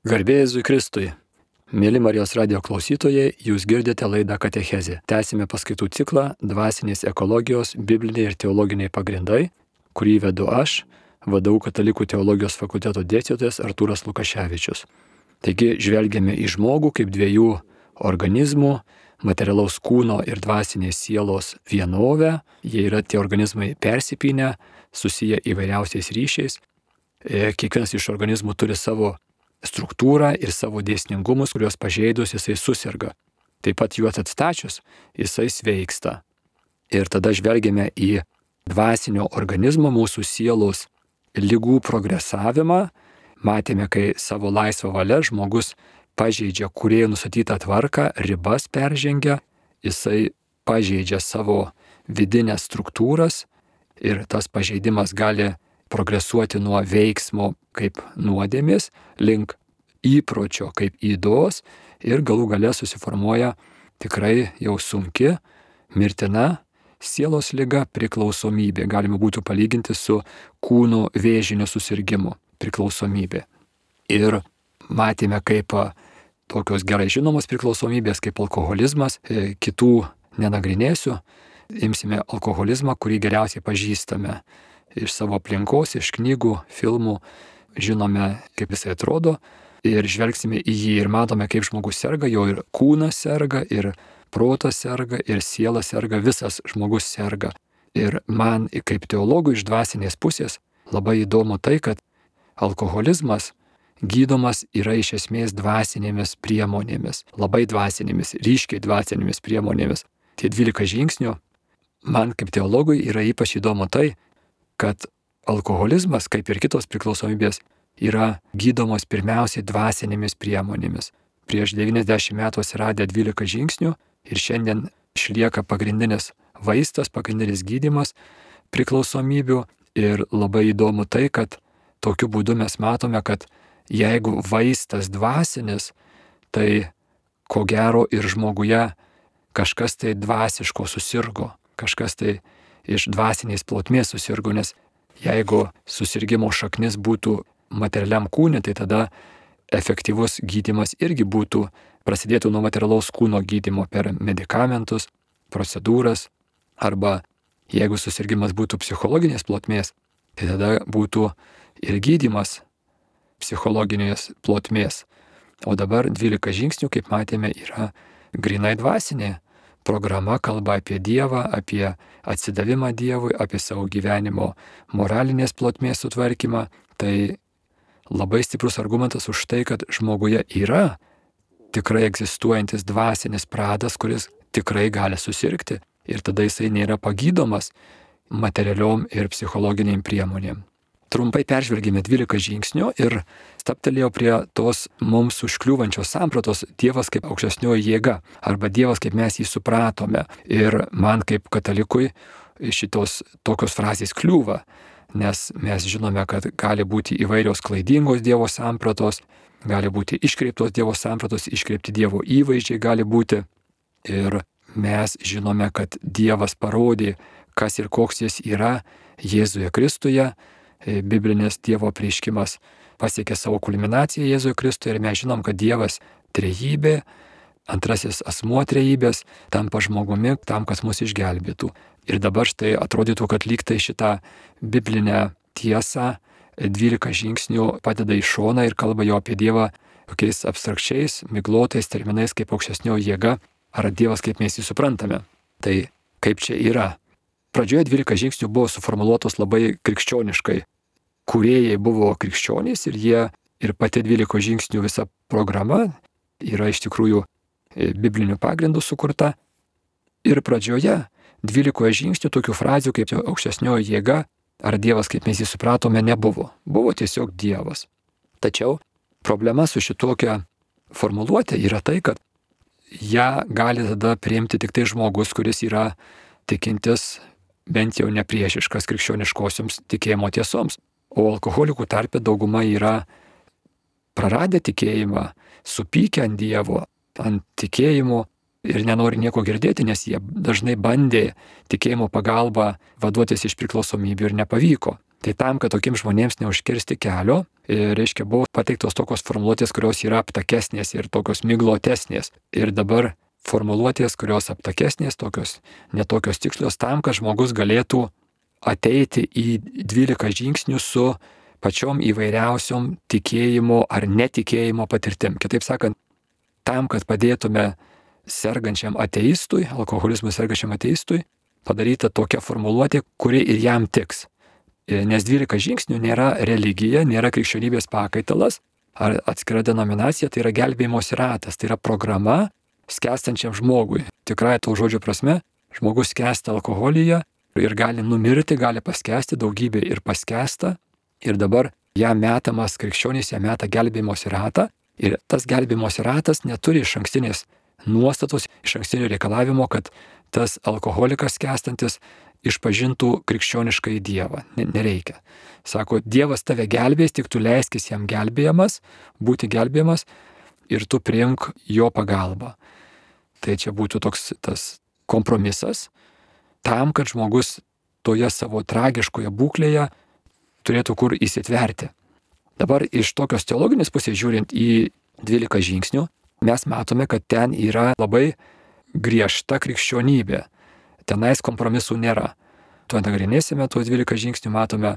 Garbėjai Kristui. Mėly Marijos radio klausytojai, jūs girdite laidą Katechezė. Tęsime paskaitų ciklą Dvasinės ekologijos, bibliniai ir teologiniai pagrindai, kurį vedu aš, vadau Katalikų teologijos fakulteto dėstytojas Artūras Lukaševičius. Taigi žvelgiame į žmogų kaip dviejų organizmų, materialaus kūno ir dvasinės sielos vienovę. Jie yra tie organizmai persipinę, susiję įvairiausiais ryšiais. E, kiekvienas iš organizmų turi savo struktūrą ir savo dėsningumus, kuriuos pažeidus jisai susirga. Taip pat juos atstačius jisai sveiksta. Ir tada žvelgiame į dvasinio organizmo mūsų sielos lygų progresavimą. Matėme, kai savo laisvą valią žmogus pažeidžia kuriejų nustatytą tvarką, ribas peržengia, jisai pažeidžia savo vidinės struktūras ir tas pažeidimas gali progresuoti nuo veiksmo kaip nuodėmės link įpročio kaip įdos ir galų gale susiformuoja tikrai jau sunki, mirtina sielos lyga priklausomybė. Galima būtų palyginti su kūno vėžinio susirgymu priklausomybė. Ir matėme, kaip tokios gerai žinomos priklausomybės kaip alkoholizmas, e, kitų nenagrinėsiu, imsime alkoholizmą, kurį geriausiai pažįstame iš savo aplinkos, iš knygų, filmų, žinome, kaip jisai atrodo ir žvelgsime į jį ir matome, kaip žmogus serga, jo ir kūnas serga, ir protas serga, ir siela serga, visas žmogus serga. Ir man kaip teologui iš dvasinės pusės labai įdomu tai, kad alkoholizmas gydomas yra iš esmės dvasinėmis priemonėmis, labai dvasinėmis, ryškiai dvasinėmis priemonėmis. Tie 12 žingsnių man kaip teologui yra ypač įdomu tai, kad alkoholizmas, kaip ir kitos priklausomybės, yra gydomos pirmiausiai dvasinėmis priemonėmis. Prieš 90 metų atsiradė 12 žingsnių ir šiandien išlieka pagrindinis vaistas, pagrindinis gydimas priklausomybių ir labai įdomu tai, kad tokiu būdu mes matome, kad jeigu vaistas dvasinis, tai ko gero ir žmoguje kažkas tai dvasiško susirgo, kažkas tai iš dvasinės plotmės susirgo, nes jeigu susirgymo šaknis būtų materialiam kūnui, tai tada efektyvus gydimas irgi būtų, prasidėtų nuo materialaus kūno gydimo per medikamentus, procedūras, arba jeigu susirgymas būtų psichologinės plotmės, tai tada būtų ir gydimas psichologinės plotmės. O dabar 12 žingsnių, kaip matėme, yra grinai dvasinė programa kalba apie Dievą, apie atsidavimą Dievui, apie savo gyvenimo moralinės plotmės sutvarkymą. Tai labai stiprus argumentas už tai, kad žmoguje yra tikrai egzistuojantis dvasinis pradas, kuris tikrai gali susirgti ir tada jisai nėra pagydomas materialiom ir psichologiniam priemonėm. Trumpai peržvelgėme 12 žingsnių ir staptelėjau prie tos mums užkliūvančios sampratos Dievas kaip aukštesnioji jėga arba Dievas kaip mes jį supratome. Ir man kaip katalikui šitos tokios frazės kliūva, nes mes žinome, kad gali būti įvairios klaidingos Dievo sampratos, gali būti iškreiptos Dievo sampratos, iškreipti Dievo įvaizdžiai gali būti. Ir mes žinome, kad Dievas parodė, kas ir koks jis yra Jėzuje Kristuje. E, Biblinės Dievo prieškimas pasiekė savo kulminaciją Jėzuje Kristuje ir mes žinom, kad Dievas trejybė, antrasis asmuo trejybės tampa žmogumi tam, kas mus išgelbėtų. Ir dabar štai atrodytų, kad lyg tai šitą biblinę tiesą 12 žingsnių padeda į šoną ir kalba jo apie Dievą tokiais abstrakčiais, miglotais terminais kaip aukštesnio jėga ar Dievas kaip mes jį suprantame. Tai kaip čia yra? Pradžioje 12 žingsnių buvo suformuoluotos labai krikščioniškai. Kūrėjai buvo krikščionys ir jie ir pati 12 žingsnių visa programa yra iš tikrųjų e, biblinių pagrindų sukurta. Ir pradžioje 12 žingsnių tokių frazių kaip aukštesnioji jėga ar Dievas, kaip mes jį supratome, nebuvo. Buvo tiesiog Dievas. Tačiau problema su šitokia formuluotė yra tai, kad ją gali tada priimti tik tai žmogus, kuris yra tikintis bent jau nepriešiškas krikščioniškosioms tikėjimo tiesoms. O alkoholikų tarpe dauguma yra praradę tikėjimą, supykę ant Dievo, ant tikėjimo ir nenori nieko girdėti, nes jie dažnai bandė tikėjimo pagalba vaduotis iš priklausomybių ir nepavyko. Tai tam, kad tokiems žmonėms neužkirsti kelio e, reiškia, buvo pateiktos tokios formuluotės, kurios yra aptakesnės ir tokios miglotesnės. Ir dabar formuluotės, kurios aptakesnės, tokios netokios tikslios tam, kad žmogus galėtų ateiti į 12 žingsnių su pačiom įvairiausiom tikėjimo ar netikėjimo patirtim. Kitaip sakant, tam, kad padėtume sergančiam ateistui, alkoholizmu sergančiam ateistui, padaryta tokia formuluotė, kuri ir jam tiks. Nes 12 žingsnių nėra religija, nėra krikščionybės pakaitalas ar atskira denominacija, tai yra gelbėjimosi ratas, tai yra programa skęstančiam žmogui. Tikrai to žodžio prasme, žmogus skęsta alkoholyje ir gali numirti, gali paskesti, daugybė ir paskesta. Ir dabar jam metamas krikščionys, jam meta gelbėjimosi ratą. Ir tas gelbėjimosi ratas neturi iš ankstinės nuostatos, iš ankstinio reikalavimo, kad tas alkoholikas skęstantis išpažintų krikščionišką į Dievą. Nereikia. Sako, Dievas tave gelbės, tik tu leiskis jam gelbėjamas, būti gelbėjamas ir tu priimk jo pagalbą. Tai čia būtų toks tas kompromisas tam, kad žmogus toje savo tragiškoje būklėje turėtų kur įsitverti. Dabar iš tokios teologinės pusės žiūrint į 12 žingsnių, mes matome, kad ten yra labai griežta krikščionybė. Tenais kompromisų nėra. Tuo nagrinėsime tuos 12 žingsnių, matome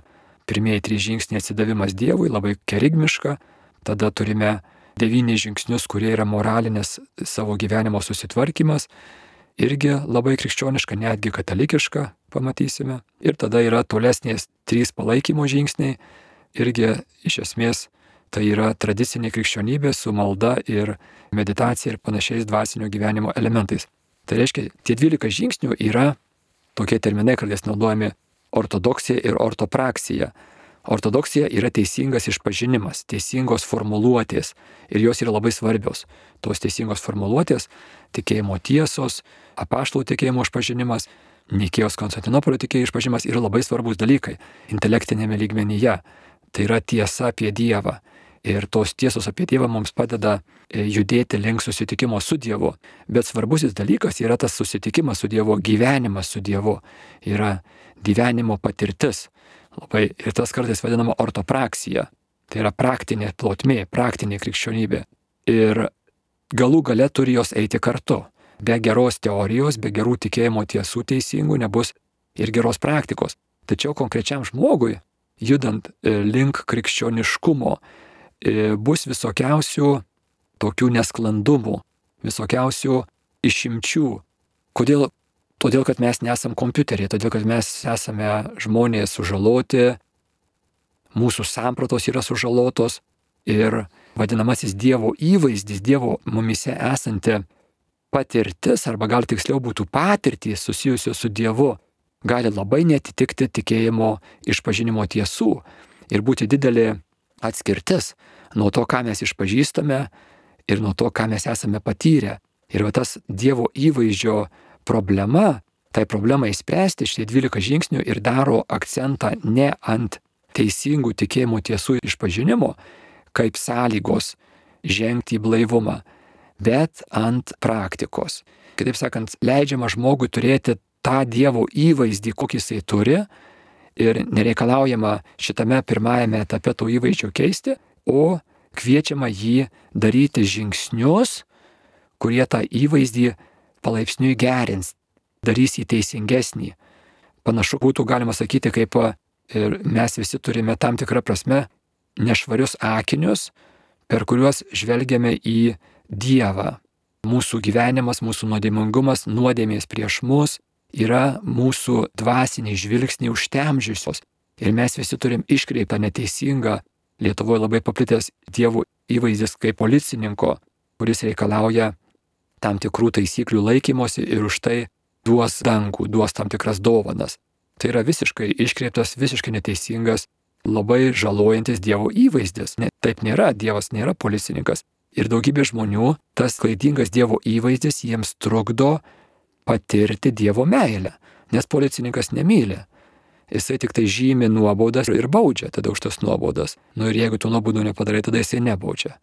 pirmieji trys žingsniai atsidavimas Dievui, labai kerigmiška, tada turime devynis žingsnius, kurie yra moralinės savo gyvenimo susitvarkymas, irgi labai krikščioniška, netgi katalikiška, pamatysime. Ir tada yra tolesnės trys palaikymo žingsniai, irgi iš esmės tai yra tradicinė krikščionybė su malda ir meditacija ir panašiais dvasinio gyvenimo elementais. Tai reiškia, tie 12 žingsnių yra tokie terminai kartais naudojami ortodoksija ir ortopraksija. Ortodoksija yra teisingas išpažinimas, teisingos formuluotės ir jos yra labai svarbios. Tos teisingos formuluotės, tikėjimo tiesos, apaštalų tikėjimo išpažinimas, Nikėjos Konstantinopolio tikėjimo išpažinimas yra labai svarbus dalykai intelektinėme lygmenyje. Tai yra tiesa apie Dievą. Ir tos tiesos apie Dievą mums padeda e, judėti link susitikimo su Dievu. Bet svarbusis dalykas yra tas susitikimas su Dievu, gyvenimas su Dievu. Yra gyvenimo patirtis. Labai, ir tas kartais vadinama ortopraksija. Tai yra praktinė plotmė, praktinė krikščionybė. Ir galų gale turi jos eiti kartu. Be geros teorijos, be gerų tikėjimo tiesų teisingų nebus ir geros praktikos. Tačiau konkrečiam žmogui, judant e, link krikščioniškumo, E, bus visokiausių tokių nesklandumų, visokiausių išimčių. Kodėl? Todėl, kad mes nesam kompiuteriai, todėl, kad mes esame žmonės sužaloti, mūsų sampratos yra sužalotos ir vadinamasis Dievo įvaizdis, Dievo mumise esanti patirtis, arba gal tiksliau būtų patirtys susijusios su Dievu, gali labai netitikti tikėjimo išpažinimo tiesų ir būti didelė atskirtis nuo to, ką mes išpažįstame ir nuo to, ką mes esame patyrę. Ir tas Dievo įvaizdžio problema, tai problemai įspręsti šitie 12 žingsnių ir daro akcentą ne ant teisingų tikėjimo tiesų išpažinimo, kaip sąlygos žengti į blaivumą, bet ant praktikos. Kitaip sakant, leidžiama žmogui turėti tą Dievo įvaizdį, kokį jisai turi, ir nereikalaujama šitame pirmajame etape to įvaizdžio keisti, o kviečiama jį daryti žingsnius, kurie tą įvaizdį palaipsniui gerins, darys jį teisingesnį. Panašu būtų galima sakyti, kaip ir mes visi turime tam tikrą prasme nešvarius akinius, per kuriuos žvelgiame į Dievą. Mūsų gyvenimas, mūsų nuodėmingumas, nuodėmės prieš mus yra mūsų dvasiniai žvilgsniai užtemžiusios. Ir mes visi turim iškreiptą neteisingą Lietuvoje labai paplitęs dievų įvaizdis kaip policininko, kuris reikalauja tam tikrų taisyklių laikymosi ir už tai duos dangų, duos tam tikras dovanas. Tai yra visiškai iškreiptas, visiškai neteisingas, labai žalojantis Dievo įvaizdis. Ne, taip nėra, Dievas nėra policininkas. Ir daugybė žmonių tas klaidingas Dievo įvaizdis jiems trukdo patirti Dievo meilę, nes policininkas nemyli jisai tik tai žymi nuobaudas ir baudžia tada už tas nuobaudas. Nu ir jeigu tų nuobaudų nepadarai, tada jisai nebaudžia.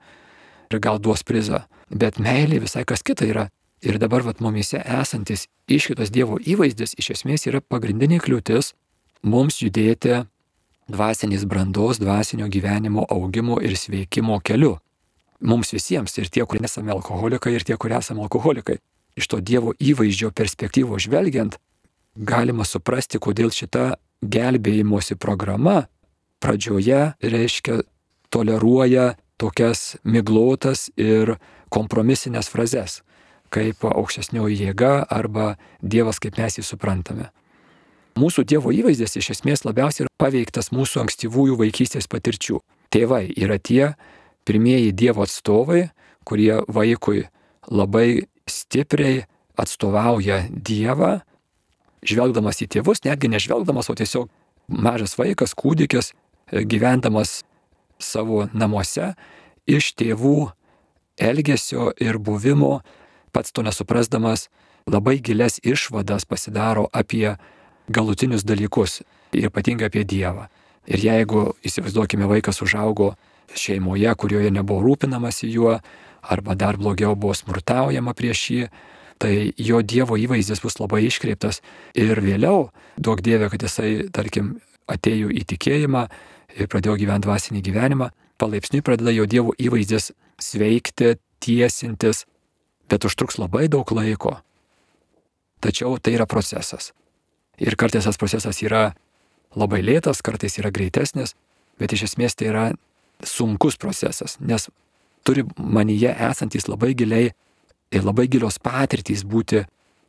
Ir gal duos prizą. Bet meilė visai kas kita yra. Ir dabar vat mumise esantis iškitas Dievo įvaizdis iš esmės yra pagrindinė kliūtis mums judėti dvasinės brandos, dvasinio gyvenimo augimo ir sveikimo keliu. Mums visiems, ir tie, kurie nesame alkoholikai, ir tie, kurie esame alkoholikai. Iš to Dievo įvaizdžio perspektyvo žvelgiant, galima suprasti, kodėl šita gelbėjimosi programa pradžioje reiškia toleruoja tokias miglotas ir kompromisinės frazes, kaip aukštesnioji jėga arba Dievas, kaip mes jį suprantame. Mūsų Dievo įvaizdis iš esmės labiausiai yra paveiktas mūsų ankstyvųjų vaikystės patirčių. Tėvai yra tie pirmieji Dievo atstovai, kurie vaikui labai stipriai atstovauja Dievą, žvelgdamas į tėvus, netgi nežvelgdamas, o tiesiog mažas vaikas, kūdikis, gyvendamas savo namuose, iš tėvų elgesio ir buvimo, pats to nesuprasdamas, labai gilias išvadas pasidaro apie galutinius dalykus ir ypatingai apie Dievą. Ir jeigu, įsivaizduokime, vaikas užaugo šeimoje, kurioje nebuvo rūpinamasi juo, arba dar blogiau buvo smurtaujama prieš jį, tai jo Dievo įvaizdis bus labai iškreiptas ir vėliau, daug Dieve, kad jisai, tarkim, atėjo į tikėjimą ir pradėjo gyventi dvasinį gyvenimą, palaipsniui pradeda jo Dievo įvaizdis sveikti, tiesintis, bet užtruks labai daug laiko. Tačiau tai yra procesas. Ir kartais tas procesas yra labai lėtas, kartais yra greitesnis, bet iš esmės tai yra sunkus procesas, nes turi manyje esantis labai giliai ir labai gilios patirtys būti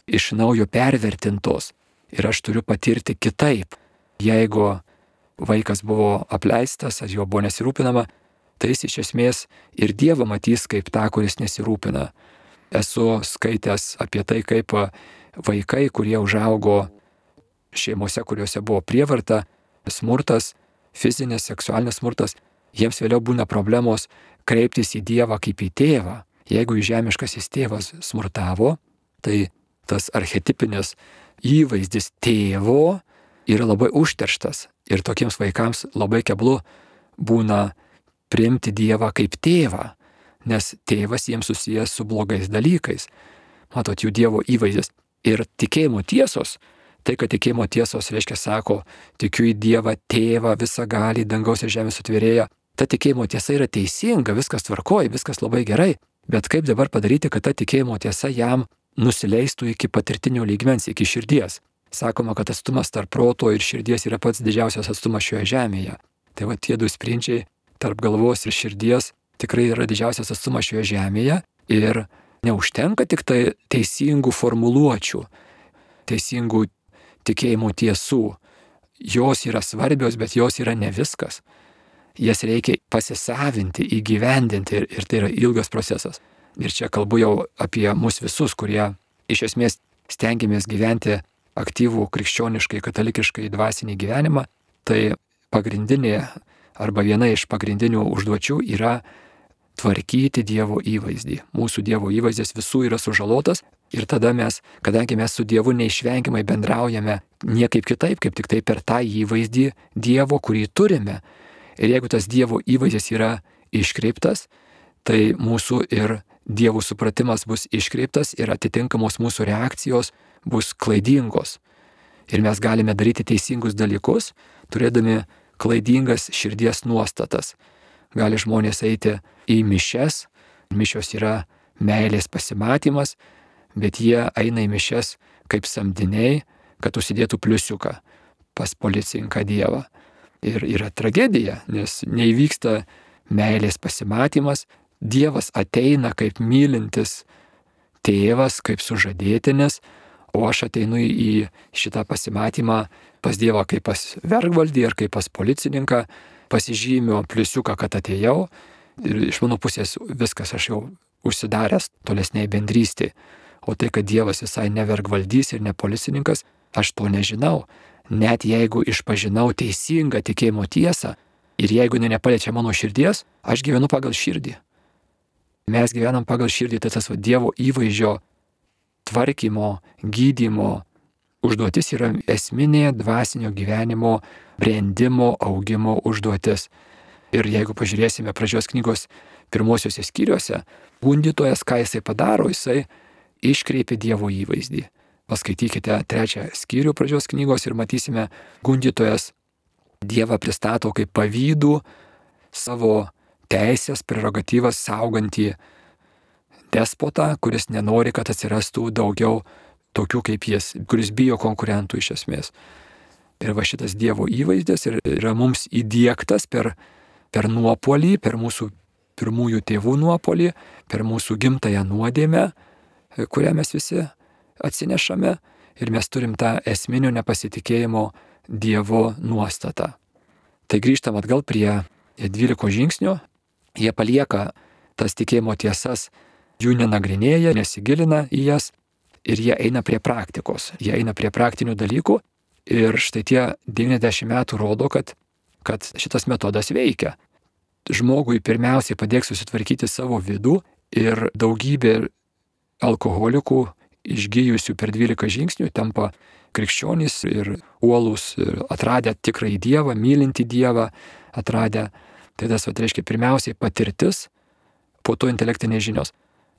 iš naujo pervertintos. Ir aš turiu patirti kitaip. Jeigu vaikas buvo apleistas, jo buvo nesirūpinama, tai jis iš esmės ir Dievą matys kaip tą, kuris nesirūpina. Esu skaitęs apie tai, kaip vaikai, kurie užaugo šeimose, kuriuose buvo prievarta, smurtas, fizinis, seksualinis smurtas, jiems vėliau būna problemos kreiptis į Dievą kaip į tėvą. Jeigu žemiškasis tėvas smurtavo, tai tas archetipinis įvaizdis tėvo yra labai užterštas. Ir tokiems vaikams labai keblu būna priimti Dievą kaip tėvą, nes tėvas jiems susijęs su blogais dalykais. Matot, jų Dievo įvaizdis. Ir tikėjimo tiesos, tai, kad tikėjimo tiesos reiškia sako, tikiu į Dievą, tėvą, visą gali, dangaus ir žemės sutvėrėją. Ta tikėjimo tiesa yra teisinga, viskas tvarkoja, viskas labai gerai. Bet kaip dabar padaryti, kad ta tikėjimo tiesa jam nusileistų iki patirtinio lygmens, iki širdies? Sakoma, kad atstumas tarp proto ir širdies yra pats didžiausias atstumas šioje žemėje. Tai va tie du sprindžiai tarp galvos ir širdies tikrai yra didžiausias atstumas šioje žemėje ir neužtenka tik tai teisingų formuluočių, teisingų tikėjimo tiesų. Jos yra svarbios, bet jos yra ne viskas. Jas reikia pasisavinti, įgyvendinti ir, ir tai yra ilgas procesas. Ir čia kalbu jau apie mus visus, kurie iš esmės stengiamės gyventi aktyvų krikščioniškai, katalikiškai dvasinį gyvenimą, tai pagrindinė arba viena iš pagrindinių užduočių yra tvarkyti Dievo įvaizdį. Mūsų Dievo įvaizdis visų yra sužalotas ir tada mes, kadangi mes su Dievu neišvengiamai bendraujame niekaip kitaip, kaip tik tai per tą įvaizdį Dievo, kurį turime. Ir jeigu tas Dievo įvaizdis yra iškreiptas, tai mūsų ir Dievo supratimas bus iškreiptas ir atitinkamos mūsų reakcijos bus klaidingos. Ir mes galime daryti teisingus dalykus, turėdami klaidingas širdies nuostatas. Gali žmonės eiti į mišes, mišios yra meilės pasimatymas, bet jie eina į mišes kaip samdiniai, kad užsidėtų pliusiuką pas policininką Dievą. Ir yra tragedija, nes neįvyksta meilės pasimatymas, Dievas ateina kaip mylintis tėvas, kaip sužadėtinis, o aš ateinu į šitą pasimatymą pas Dievą kaip pas vergvaldį ar kaip pas policininką, pasižymiu pliusiuką, kad atėjau ir iš mano pusės viskas aš jau užsidaręs tolesniai bendrystė. O tai, kad Dievas visai nevergvaldys ir ne policininkas, aš to nežinau. Net jeigu išpažinau teisingą tikėjimo tiesą ir jeigu jinai nepaliečia mano širdies, aš gyvenu pagal širdį. Mes gyvenam pagal širdį, tai tas va, Dievo įvaizdžio tvarkymo, gydymo užduotis yra esminė dvasinio gyvenimo brandimo, augimo užduotis. Ir jeigu pažiūrėsime pradžios knygos pirmosiuose skyriuose, gundytojas, ką jisai padaro, jisai iškreipia Dievo įvaizdį. Paskaitykite trečią skyrių pradžios knygos ir matysime, gundytojas Dievą pristato kaip pavydų savo teisės, prerogatyvas saugantį despotą, kuris nenori, kad atsirastų daugiau tokių kaip jis, kuris bijo konkurentų iš esmės. Ir va šitas Dievo įvaizdis yra mums įdėktas per, per nuopolį, per mūsų pirmųjų tėvų nuopolį, per mūsų gimtają nuodėmę, kurią mes visi atsinešame ir mes turim tą esminio nepasitikėjimo Dievo nuostatą. Tai grįžtam atgal prie 12 žingsnių, jie palieka tas tikėjimo tiesas, jų nenagrinėja, nesigilina į jas ir jie eina prie praktikos, jie eina prie praktinių dalykų ir štai tie 90 metų rodo, kad, kad šitas metodas veikia. Žmogui pirmiausiai padėks susitvarkyti savo vidų ir daugybė alkoholikų išgyjusių per 12 žingsnių tampa krikščionys ir uolus, ir atradę tikrąjį Dievą, mylinti Dievą, atradę, tai tas, va, reiškia, pirmiausiai patirtis, po to intelektinės žinios.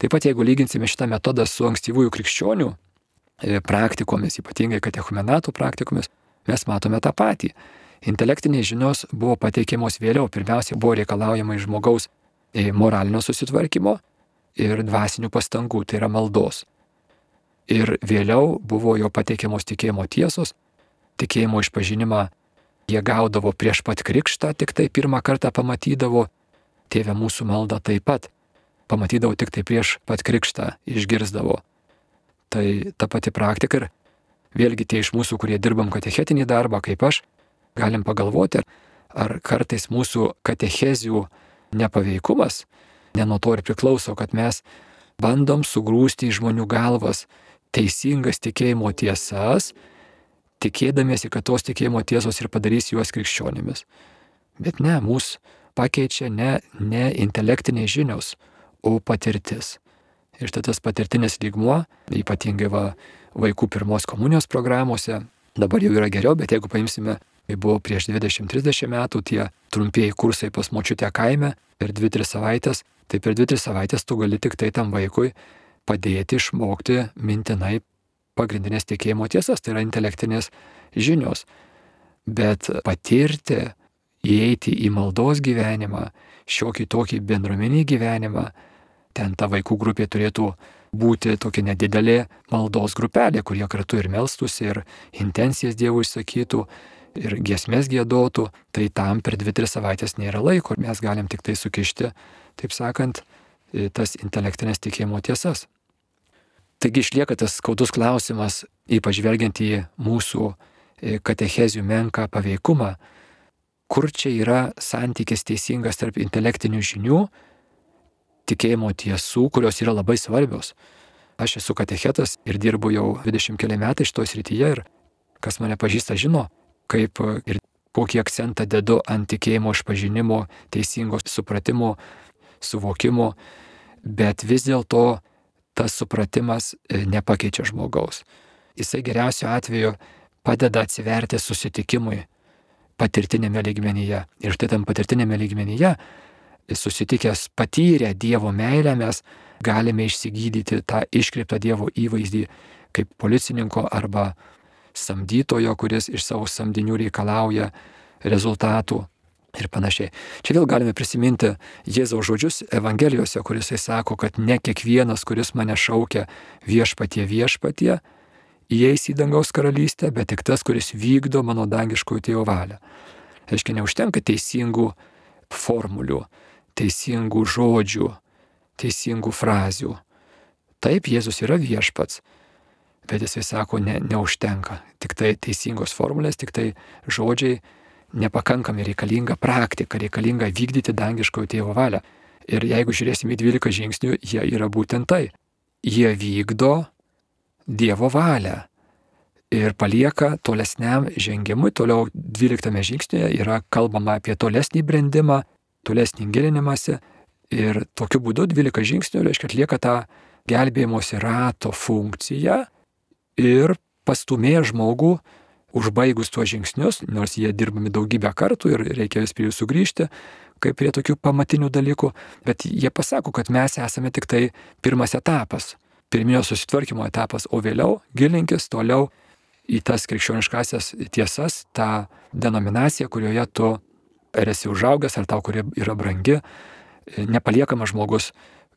Taip pat jeigu lyginsime šitą metodą su ankstyvųjų krikščionių e, praktikomis, ypatingai katechumenatų praktikomis, mes matome tą patį. Intelektinės žinios buvo pateikiamos vėliau. Pirmiausia, buvo reikalaujama iš žmogaus e, moralinio susitvarkymo ir dvasinių pastangų, tai yra maldos. Ir vėliau buvo jo pateikiamos tikėjimo tiesos, tikėjimo išpažinimą jie gaudavo prieš pat krikštą, tik tai pirmą kartą pamatydavo, tėvė mūsų maldą taip pat pamatydavau tik tai prieš pat krikštą, išgirzdavo. Tai ta pati praktika ir vėlgi tie iš mūsų, kurie dirbam katechetinį darbą, kaip aš, galim pagalvoti, ar kartais mūsų katechezių nepaveikumas ne nuo to ir priklauso, kad mes bandom sugrūsti į žmonių galvas teisingas tikėjimo tiesas, tikėdamiesi, kad tos tikėjimo tiesos ir padarys juos krikščionimis. Bet ne, mūsų pakeičia ne, ne intelektiniai žinios, o patirtis. Ir štai tas patirtinis lygmuo, ypatingai va, vaikų pirmos komunijos programuose, dabar jau yra geriau, bet jeigu paimsime, kai buvo prieš 20-30 metų tie trumpieji kursai pas močiutę kaime per 2-3 savaitės, tai per 2-3 savaitės tu gali tik tai tam vaikui padėti išmokti mintinai pagrindinės tikėjimo tiesas, tai yra intelektinės žinios. Bet patirti, įeiti į maldos gyvenimą, šiokį tokį bendruomenį gyvenimą, ten ta vaikų grupė turėtų būti tokia nedidelė maldos grupelė, kurie kartu ir melstųsi, ir intencijas Dievui išsakytų, ir giesmės gėdotų, tai tam per 2-3 savaitės nėra laiko, mes galim tik tai sukišti, taip sakant, tas intelektinės tikėjimo tiesas. Taigi išlieka tas skaudus klausimas, ypač žvelgiant į mūsų katechezių menką paveikumą, kur čia yra santykis teisingas tarp intelektinių žinių tikėjimo tiesų, kurios yra labai svarbios. Aš esu katechetas ir dirbu jau 20 keli metai šitoje srityje ir kas mane pažįsta žino, kaip ir kokį akcentą dedu ant tikėjimo išpažinimo, teisingo supratimo, suvokimo, bet vis dėlto tas supratimas e, nepakeičia žmogaus. Jisai geriausiu atveju padeda atsiverti susitikimui patirtinėme lygmenyje. Ir štai tam patirtinėme lygmenyje susitikęs patyrę Dievo meilę, mes galime išsigydyti tą iškreiptą Dievo įvaizdį kaip policininko arba samdytojo, kuris iš savo samdinių reikalauja rezultatų ir panašiai. Čia vėl galime prisiminti Jėzaus žodžius Evangelijose, kuris jis sako, kad ne kiekvienas, kuris mane šaukia viešpatie viešpatie, įeis į dangaus karalystę, bet tik tas, kuris vykdo mano dangiškųjų tėvo valią. Aiškiai, neužtenka teisingų formulių, teisingų žodžių, teisingų frazių. Taip, Jėzus yra viešpats, bet jisai sako, ne, neužtenka. Tik tai teisingos formulės, tik tai žodžiai, nepakankami reikalinga praktika, reikalinga vykdyti dangiškojo tėvo valią. Ir jeigu žiūrėsime į 12 žingsnių, jie yra būtent tai. Jie vykdo Dievo valią ir palieka tolesniam žengimui, toliau 12 žingsnėje yra kalbama apie tolesnį brandimą, tolesnį gilinimąsi ir tokiu būdu 12 žingsnių reiškia atlieka tą gelbėjimosi rato funkciją ir pastumėja žmogų užbaigus tuos žingsnius, nors jie dirbami daugybę kartų ir reikia vis prie jų sugrįžti, kaip prie tokių pamatinių dalykų, bet jie pasako, kad mes esame tik tai pirmas etapas, pirminio susitvarkymo etapas, o vėliau gilinkis toliau į tas krikščioniškasias tiesas, tą denominaciją, kurioje tu esi užaugęs ar tau, kurie yra brangi, nepaliekamas žmogus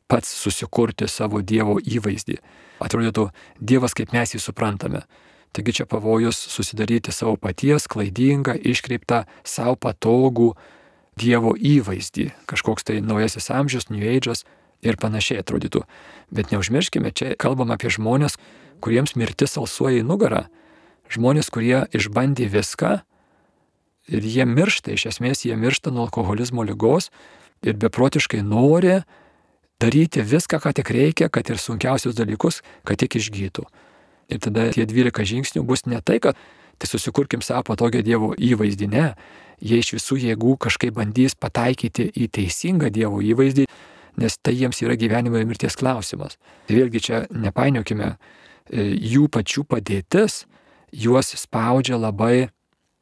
pats susikurti savo Dievo įvaizdį. Atrodytų, Dievas kaip mes jį suprantame. Taigi čia pavojus susidaryti savo paties klaidingą, iškreiptą, savo patogų Dievo įvaizdį. Kažkoks tai naujasis amžius, New Age'as ir panašiai atrodytų. Bet neužmirškime, čia kalbam apie žmonės, kuriems mirtis alsuoja į nugarą. Žmonės, kurie išbandė viską ir jie miršta, iš esmės jie miršta nuo alkoholizmo lygos ir beprotiškai nori daryti viską, ką tik reikia, kad ir sunkiausius dalykus, kad tik išgytų. Ir tada tie 12 žingsnių bus ne tai, kad tai susikurkim savo patogią Dievo įvaizdį, ne. Jie iš visų jėgų kažkaip bandys pataikyti į teisingą Dievo įvaizdį, nes tai jiems yra gyvenimo ir mirties klausimas. Tai vėlgi čia nepainiokime, e, jų pačių padėtis juos spaudžia labai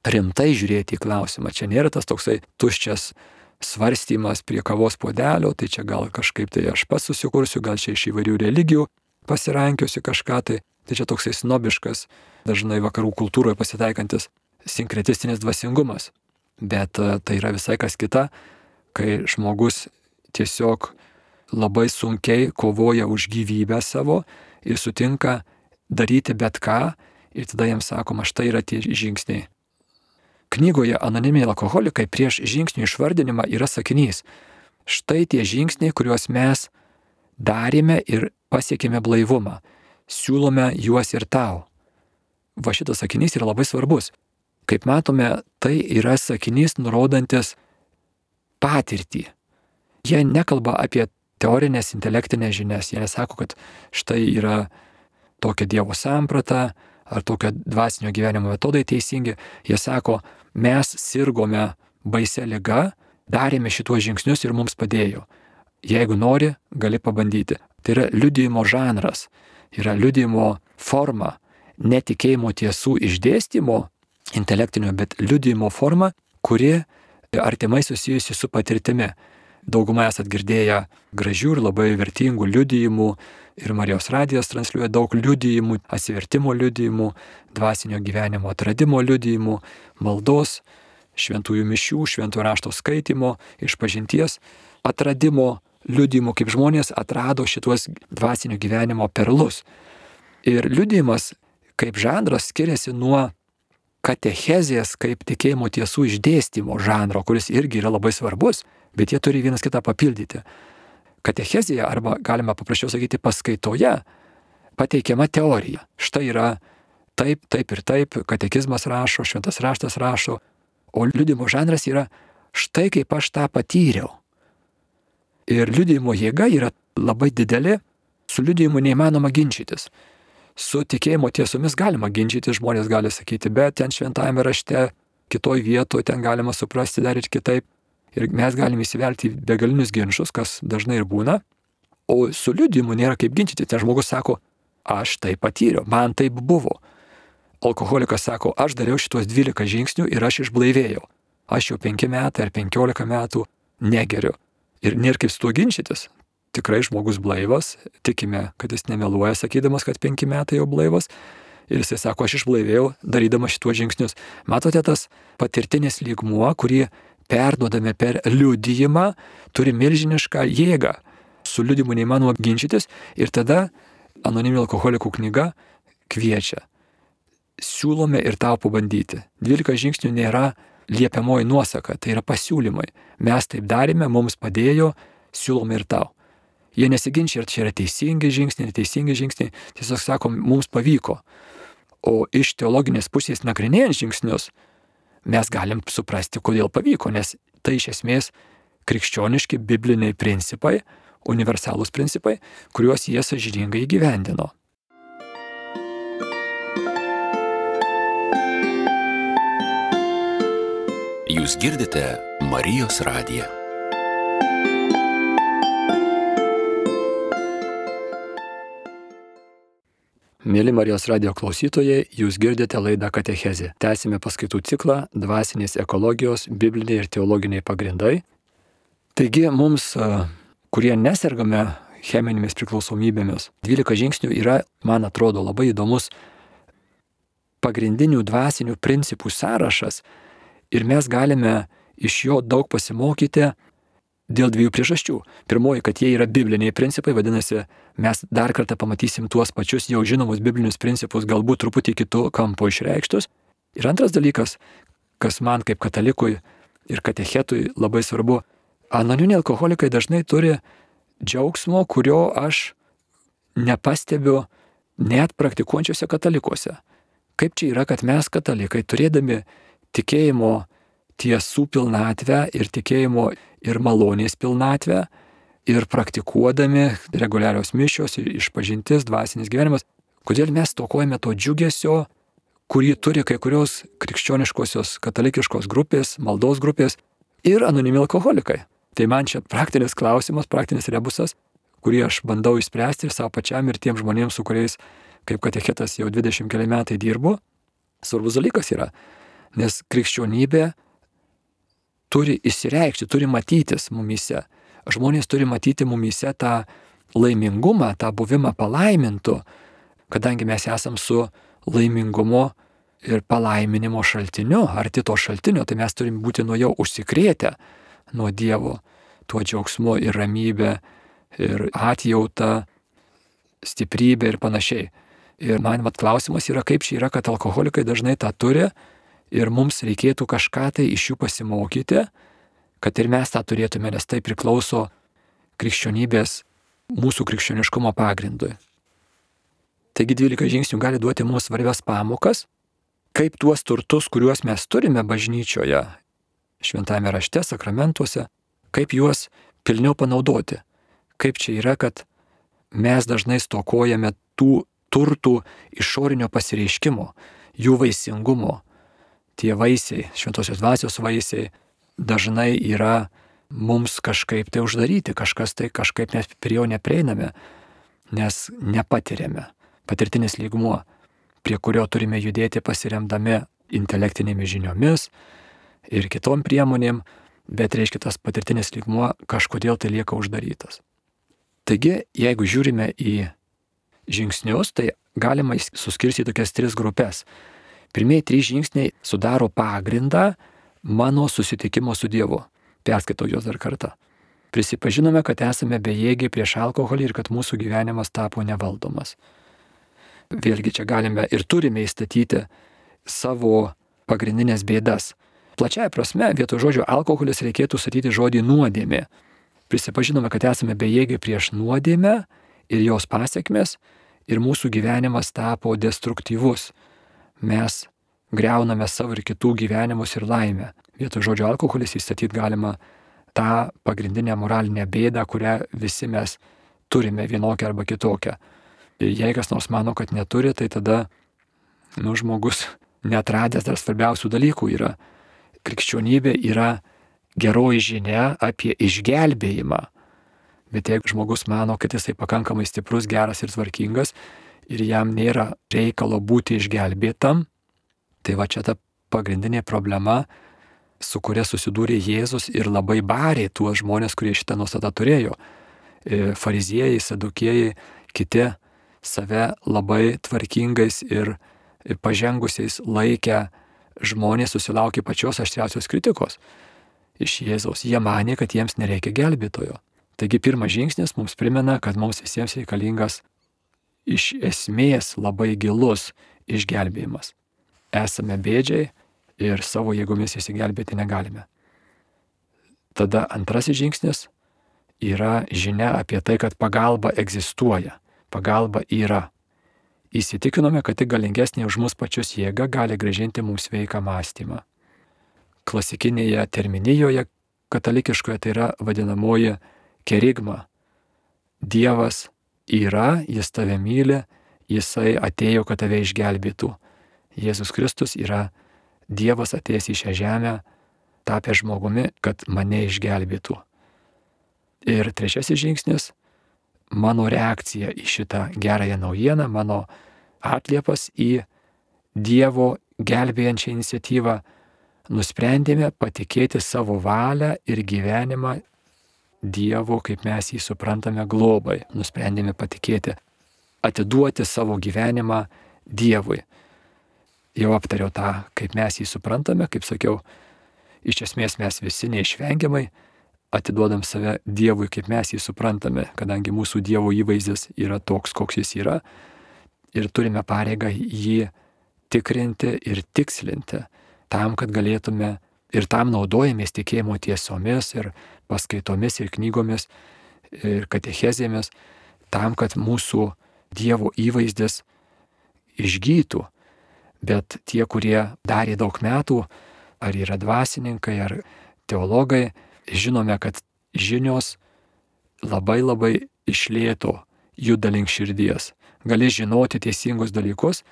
rimtai žiūrėti į klausimą. Čia nėra tas toksai tuščias svarstymas prie kavos puodelio, tai čia gal kažkaip tai aš pats susikursiu, gal čia iš įvairių religijų pasirankiusi kažką tai. Tai čia toksai snobiškas, dažnai vakarų kultūroje pasitaikantis sinkretistinis dvasingumas. Bet e, tai yra visai kas kita, kai žmogus tiesiog labai sunkiai kovoja už gyvybę savo ir sutinka daryti bet ką ir tada jiems sakoma, štai yra tie žingsniai. Knygoje Anoniminiai alkoholikai prieš žingsnių išvardinimą yra sakinys. Štai tie žingsniai, kuriuos mes darėme ir pasiekėme blaivumą. Siūlome juos ir tau. Va šitas sakinys yra labai svarbus. Kaip matome, tai yra sakinys nurodantis patirtį. Jie nekalba apie teorinės intelektinės žinias. Jie nesako, kad štai yra tokia Dievo samprata ar tokia dvasinio gyvenimo metodai teisingi. Jie sako, mes sirgome baise lyga, darėme šituos žingsnius ir mums padėjo. Jeigu nori, gali pabandyti. Tai yra liudijimo žanras, yra liudijimo forma, netikėjimo tiesų išdėstymo intelektinio, bet liudijimo forma, kuri artimai susijusi su patirtimi. Daugumą esat girdėję gražių ir labai vertingų liudijimų ir Marijos radijas transliuoja daug liudijimų, atsivertimo liudijimų, dvasinio gyvenimo atradimo liudijimų, maldos, šventųjų mišių, šventų rašto skaitimo, išpažinties atradimo liudijimų, kaip žmonės atrado šituos dvasinio gyvenimo perlus. Ir liudijimas kaip žanras skiriasi nuo katechezės kaip tikėjimo tiesų išdėstymo žanro, kuris irgi yra labai svarbus, bet jie turi vienas kitą papildyti katechezėje arba galima paprasčiau sakyti paskaitoje pateikiama teorija. Štai yra taip, taip ir taip, katekizmas rašo, šventas raštas rašo, o liudimo žanras yra štai kaip aš tą patyriau. Ir liudimo jėga yra labai didelė, su liudijimu neįmanoma ginčytis. Su tikėjimo tiesomis galima ginčytis, žmonės gali sakyti, bet ten šventajame rašte, kitoj vietoje ten galima suprasti dar ir kitaip. Ir mes galime įsivelti begalinius ginčius, kas dažnai ir būna. O su liudijimu nėra kaip ginčyti. Ten žmogus sako, aš tai patyriau, man taip buvo. Alkoholikas sako, aš dariau šitos 12 žingsnių ir aš išblaivėjau. Aš jau 5 metai ar 15 metų negeriu. Ir nėra kaip su tuo ginčytis. Tikrai žmogus blaivas, tikime, kad jis nemeluoja sakydamas, kad 5 metai jau blaivas. Ir jisai sako, aš išblaivėjau darydamas šituos žingsnius. Matote tas patirtinis lygmuo, kurį perduodame per liudijimą, turi milžinišką jėgą. Su liudijimu neįmanoma ginčytis ir tada anoniminių alkoholikų knyga kviečia. Siūlome ir tau pabandyti. 12 žingsnių nėra liepiamoji nuosaka, tai yra pasiūlymai. Mes taip darėme, mums padėjo, siūlome ir tau. Jie nesiginčia, ar čia yra teisingi žingsniai, neteisingi žingsniai, tiesiog sakom, mums pavyko. O iš teologinės pusės nagrinėjant žingsnius, mes galim suprasti, kodėl pavyko, nes tai iš esmės krikščioniški bibliniai principai, universalūs principai, kuriuos jie sažiningai įgyvendino. Jūs girdite Marijos radiją. Mėly Marijos radio klausytojai, jūs girdite laidą Katechezė. Tęsime paskaitų ciklą Dvasinės ekologijos, bibliniai ir teologiniai pagrindai. Taigi mums, kurie nesergame cheminėmis priklausomybėmis, 12 žingsnių yra, man atrodo, labai įdomus pagrindinių dvasinių principų sąrašas ir mes galime iš jo daug pasimokyti dėl dviejų priežasčių. Pirmoji, kad jie yra bibliniai principai, vadinasi, mes dar kartą pamatysim tuos pačius jau žinomus biblinius principus, galbūt truputį kitų kampo išreikštus. Ir antras dalykas, kas man kaip katalikui ir katechetui labai svarbu, anoniminiai alkoholikai dažnai turi džiaugsmo, kurio aš nepastebiu net praktikuojančiuose katalikuose. Kaip čia yra, kad mes katalikai turėdami tikėjimo tiesų pilnatvę ir tikėjimo ir malonės pilnatvę ir praktikuodami reguliarios mišios, išpažintis, dvasinis gyvenimas, kodėl mes tokojame to džiugesio, kurį turi kai kurios krikščioniškosios katalikiškos grupės, maldos grupės ir anonimi alkoholikai. Tai man čia praktinis klausimas, praktinis rebusas, kurį aš bandau išspręsti ir savo pačiam ir tiem žmonėms, su kuriais kaip katechetas jau 20 keli metai dirbu. Svarbus dalykas yra, nes krikščionybė turi įsireikšti, turi matytis mumise. Žmonės turi matyti mumise tą laimingumą, tą buvimą palaimintų, kadangi mes esam su laimingumu ir palaiminimo šaltiniu, arti to šaltinio, tai mes turim būti nuo jo užsikrėtę, nuo Dievo, tuo džiaugsmu ir ramybė, ir atjauta, stiprybė ir panašiai. Ir man mat klausimas yra, kaip čia yra, kad alkoholikai dažnai tą turi, ir mums reikėtų kažką tai iš jų pasimokyti, kad ir mes tą turėtume, nes tai priklauso krikščionybės mūsų krikščioniškumo pagrindui. Taigi 12 žingsnių gali duoti mums svarbias pamokas, kaip tuos turtus, kuriuos mes turime bažnyčioje, šventame rašte, sakramentuose, kaip juos pilniau panaudoti. Kaip čia yra, kad mes dažnai stokojame tų turtų išorinio pasireiškimo, jų vaisingumo, tie vaisiai, šventosios dvasios vaisiai, dažnai yra mums kažkaip tai uždaryti, kažkas tai kažkaip mes prie jo neprieiname, nes nepatiriame. Patirtinis lygmuo, prie kurio turime judėti pasiremdami intelektinėmis žiniomis ir kitom priemonėm, bet reiškia tas patirtinis lygmuo kažkodėl tai lieka uždarytas. Taigi, jeigu žiūrime į žingsnius, tai galima suskirstyti tokias tris grupės Pirmieji trys žingsniai sudaro pagrindą mano susitikimo su Dievu. Perskaitau juos dar kartą. Prisipažinome, kad esame bejėgiai prieš alkoholį ir kad mūsų gyvenimas tapo nevaldomas. Vėlgi čia galime ir turime įstatyti savo pagrindinės bėdas. Plačiaja prasme, vietoj žodžio alkoholis reikėtų statyti žodį nuodėmė. Prisipažinome, kad esame bejėgiai prieš nuodėmę ir jos pasiekmes ir mūsų gyvenimas tapo destruktyvus mes greuname savo ir kitų gyvenimus ir laimę. Vietoj žodžio alkoholis įstatyti galima tą pagrindinę moralinę bėdą, kurią visi mes turime vienokią arba kitokią. Jei kas nors mano, kad neturi, tai tada, nu, žmogus netradęs dar svarbiausių dalykų yra. Krikščionybė yra geroji žinia apie išgelbėjimą. Bet jeigu žmogus mano, kad jisai pakankamai stiprus, geras ir tvarkingas, ir jam nėra reikalo būti išgelbėtam, tai va čia ta pagrindinė problema, su kuria susidūrė Jėzus ir labai barė tuos žmonės, kurie šitą nuostatą turėjo. E, fariziejai, sadukėjai, kiti save labai tvarkingais ir pažengusiais laikę žmonės susilaukė pačios aštriausios kritikos iš Jėzaus. Jie manė, kad jiems nereikia gelbėtojo. Taigi pirmas žingsnis mums primena, kad mums visiems reikalingas iš esmės labai gilus išgelbėjimas. Esame bėdžiai ir savo jėgomis įsigelbėti negalime. Tada antrasis žingsnis yra žinia apie tai, kad pagalba egzistuoja, pagalba yra. Įsitikinome, kad tik galingesnė už mus pačius jėga gali gražinti mums sveiką mąstymą. Klasikinėje terminijoje katalikiškoje tai yra vadinamoji kerigma. Dievas yra, jis tave myli, jisai atėjo, kad tave išgelbėtų. Jėzus Kristus yra Dievas atėjęs į šią žemę, tapęs žmogumi, kad mane išgelbėtų. Ir trečiasis žingsnis - mano reakcija į šitą gerąją naujieną, mano atliepas į Dievo gelbėjančią iniciatyvą, nusprendėme patikėti savo valią ir gyvenimą Dievo, kaip mes jį suprantame, globai. Nusprendėme patikėti, atiduoti savo gyvenimą Dievui. jau aptariau tą, kaip mes jį suprantame, kaip sakiau, iš esmės mes visi neišvengiamai atiduodam save Dievui, kaip mes jį suprantame, kadangi mūsų Dievo įvaizdis yra toks, koks jis yra. Ir turime pareigą jį tikrinti ir tikslinti, tam, kad galėtume ir tam naudojamės tikėjimo tiesomis ir paskaitomis ir knygomis ir katechezėmis, tam, kad mūsų Dievo įvaizdis išgytų. Bet tie, kurie darė daug metų, ar yra dvasininkai, ar teologai, žinome, kad žinios labai labai išlėto juda link širdies. Gali žinoti teisingus dalykus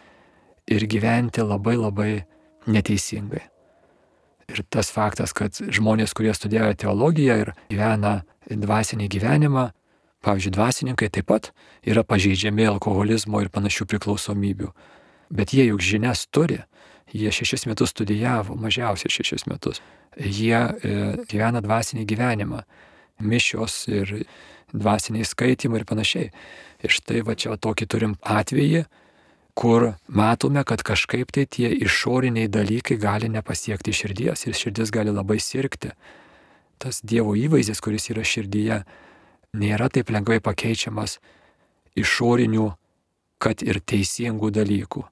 ir gyventi labai labai neteisingai. Ir tas faktas, kad žmonės, kurie studijuoja teologiją ir gyvena dvasinį gyvenimą, pavyzdžiui, dvasininkai taip pat yra pažeidžiami alkoholizmo ir panašių priklausomybių. Bet jie juk žinias turi. Jie šešis metus studijavo, mažiausiai šešis metus. Jie e, gyvena dvasinį gyvenimą, mišios ir dvasiniai skaitimai ir panašiai. Ir štai va čia tokį turim atvejį, kur matome, kad kažkaip tai tie išoriniai dalykai gali nepasiekti širdies ir širdis gali labai sirgti. Tas Dievo įvaizdis, kuris yra širdyje, nėra taip lengvai pakeičiamas išorinių, kad ir teisingų dalykų.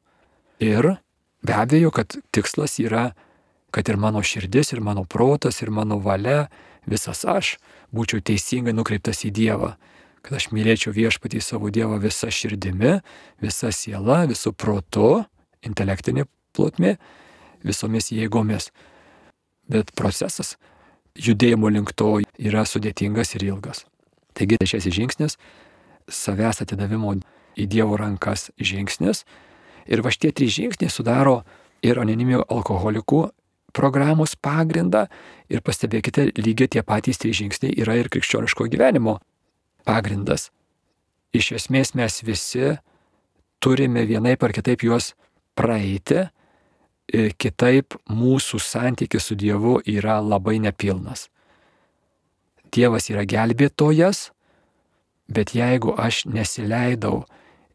Ir Be abejo, kad tikslas yra, kad ir mano širdis, ir mano protas, ir mano valia, visas aš būčiau teisingai nukreiptas į Dievą. Kad aš mylėčiau viešpatį savo Dievą visą širdimi, visą sielą, visų protu, intelektinė plotmė, visomis jėgomis. Bet procesas judėjimo link to yra sudėtingas ir ilgas. Taigi šis žingsnis - savęs atidavimo į Dievo rankas žingsnis Ir va šitie trys žingsniai sudaro ir anoniminių alkoholikų programos pagrindą ir pastebėkite, lygiai tie patys trys žingsniai yra ir krikščioniško gyvenimo pagrindas. Iš esmės mes visi turime vienaip ar kitaip juos praeiti, kitaip mūsų santykis su Dievu yra labai nepilnas. Dievas yra gelbėtojas, bet jeigu aš nesileidau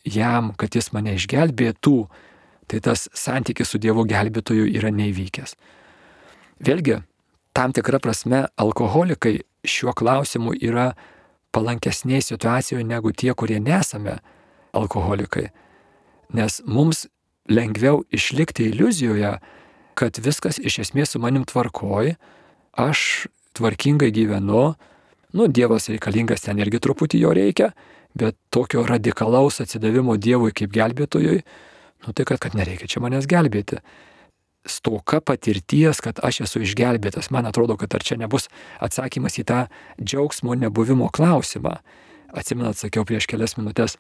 jam, kad jis mane išgelbėtų, tai tas santykis su Dievo gelbėtoju yra neįvykęs. Vėlgi, tam tikrą prasme alkoholikai šiuo klausimu yra palankesnėje situacijoje negu tie, kurie nesame alkoholikai. Nes mums lengviau išlikti iliuzijoje, kad viskas iš esmės su manim tvarkoj, aš tvarkingai gyvenu, nu, Dievas reikalingas ten irgi truputį jo reikia, bet tokio radikalaus atsidavimo Dievui kaip gelbėtojui, nu tai kad, kad nereikia čia manęs gelbėti. Stoka patirties, kad aš esu išgelbėtas, man atrodo, kad ar čia nebus atsakymas į tą džiaugsmo nebuvimo klausimą. Atsimenat, sakiau prieš kelias minutės,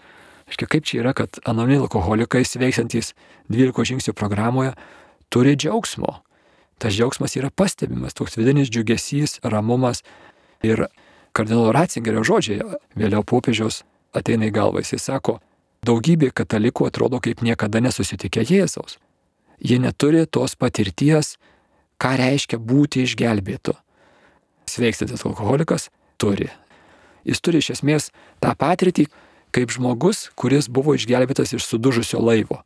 aiškiai, kaip čia yra, kad anonimi alkoholikai sveiksantis 12 žingsnių programoje turi džiaugsmo. Tas džiaugsmas yra pastebimas, toks vidinis džiugesys, ramumas ir kardinolo Ratzingerio žodžiai, vėliau popiežiaus ateina į galvą. Jisai sako, daugybė katalikų atrodo kaip niekada nesusitikę Jėzaus. Jie neturi tos patirties, ką reiškia būti išgelbėtu. Sveikstantis alkoholikas turi. Jis turi iš esmės tą patirtį kaip žmogus, kuris buvo išgelbėtas iš sudužusio laivo.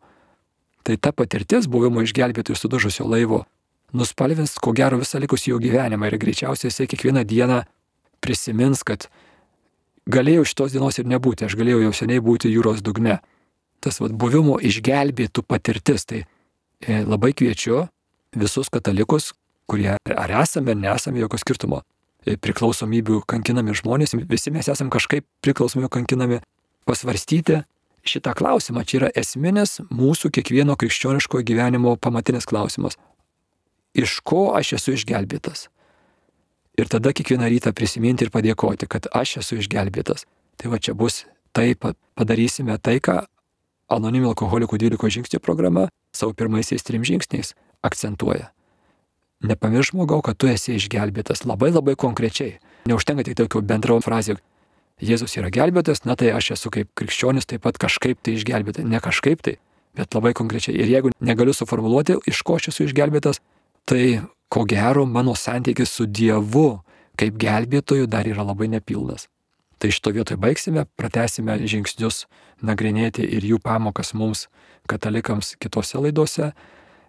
Tai ta patirtis buvimo išgelbėto iš sudužusio laivo nuspalvins, ko gero, visą likusį jo gyvenimą ir greičiausiai jisai kiekvieną dieną prisimins, kad galėjo šitos dienos ir nebūti, aš galėjau jau seniai būti jūros dugne. Tas vad buvimo išgelbėtų patirtis, tai labai kviečiu visus katalikus, kurie ar esame, ar nesame jokio skirtumo, e, priklausomybių kankinami žmonės, visi mes esame kažkaip priklausomi kankinami, pasvarstyti šitą klausimą. Čia yra esminis mūsų kiekvieno krikščioniško gyvenimo pamatinis klausimas. Iš ko aš esu išgelbėtas? Ir tada kiekvieną rytą prisiminti ir padėkoti, kad aš esu išgelbėtas. Tai va čia bus tai, padarysime tai, ką anonimų alkoholikų 12 žingsnių programa savo pirmaisiais trim žingsniais akcentuoja. Nepamiršk žmogau, kad tu esi išgelbėtas labai labai konkrečiai. Neužtenka tik tokio bendro frazė. Jėzus yra gelbėtas, na tai aš esu kaip krikščionis taip pat kažkaip tai išgelbėtas. Ne kažkaip tai, bet labai konkrečiai. Ir jeigu negaliu suformuoluoti, iš ko aš esu išgelbėtas, tai ko gero mano santykis su Dievu kaip gelbėtoju dar yra labai nepilnas. Tai šito vietoje baigsime, pratesime žingsnius nagrinėti ir jų pamokas mums, katalikams, kitose laidose.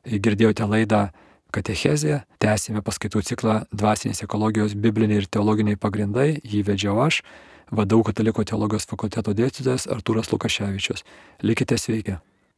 Girdėjote laidą Katechezė, tęsime paskaitų ciklą Dvasinės ekologijos bibliniai ir teologiniai pagrindai, jį vedžiau aš, vadau Kataliko teologijos fakulteto dėstytojas Artūras Lukaševičius. Likite sveiki.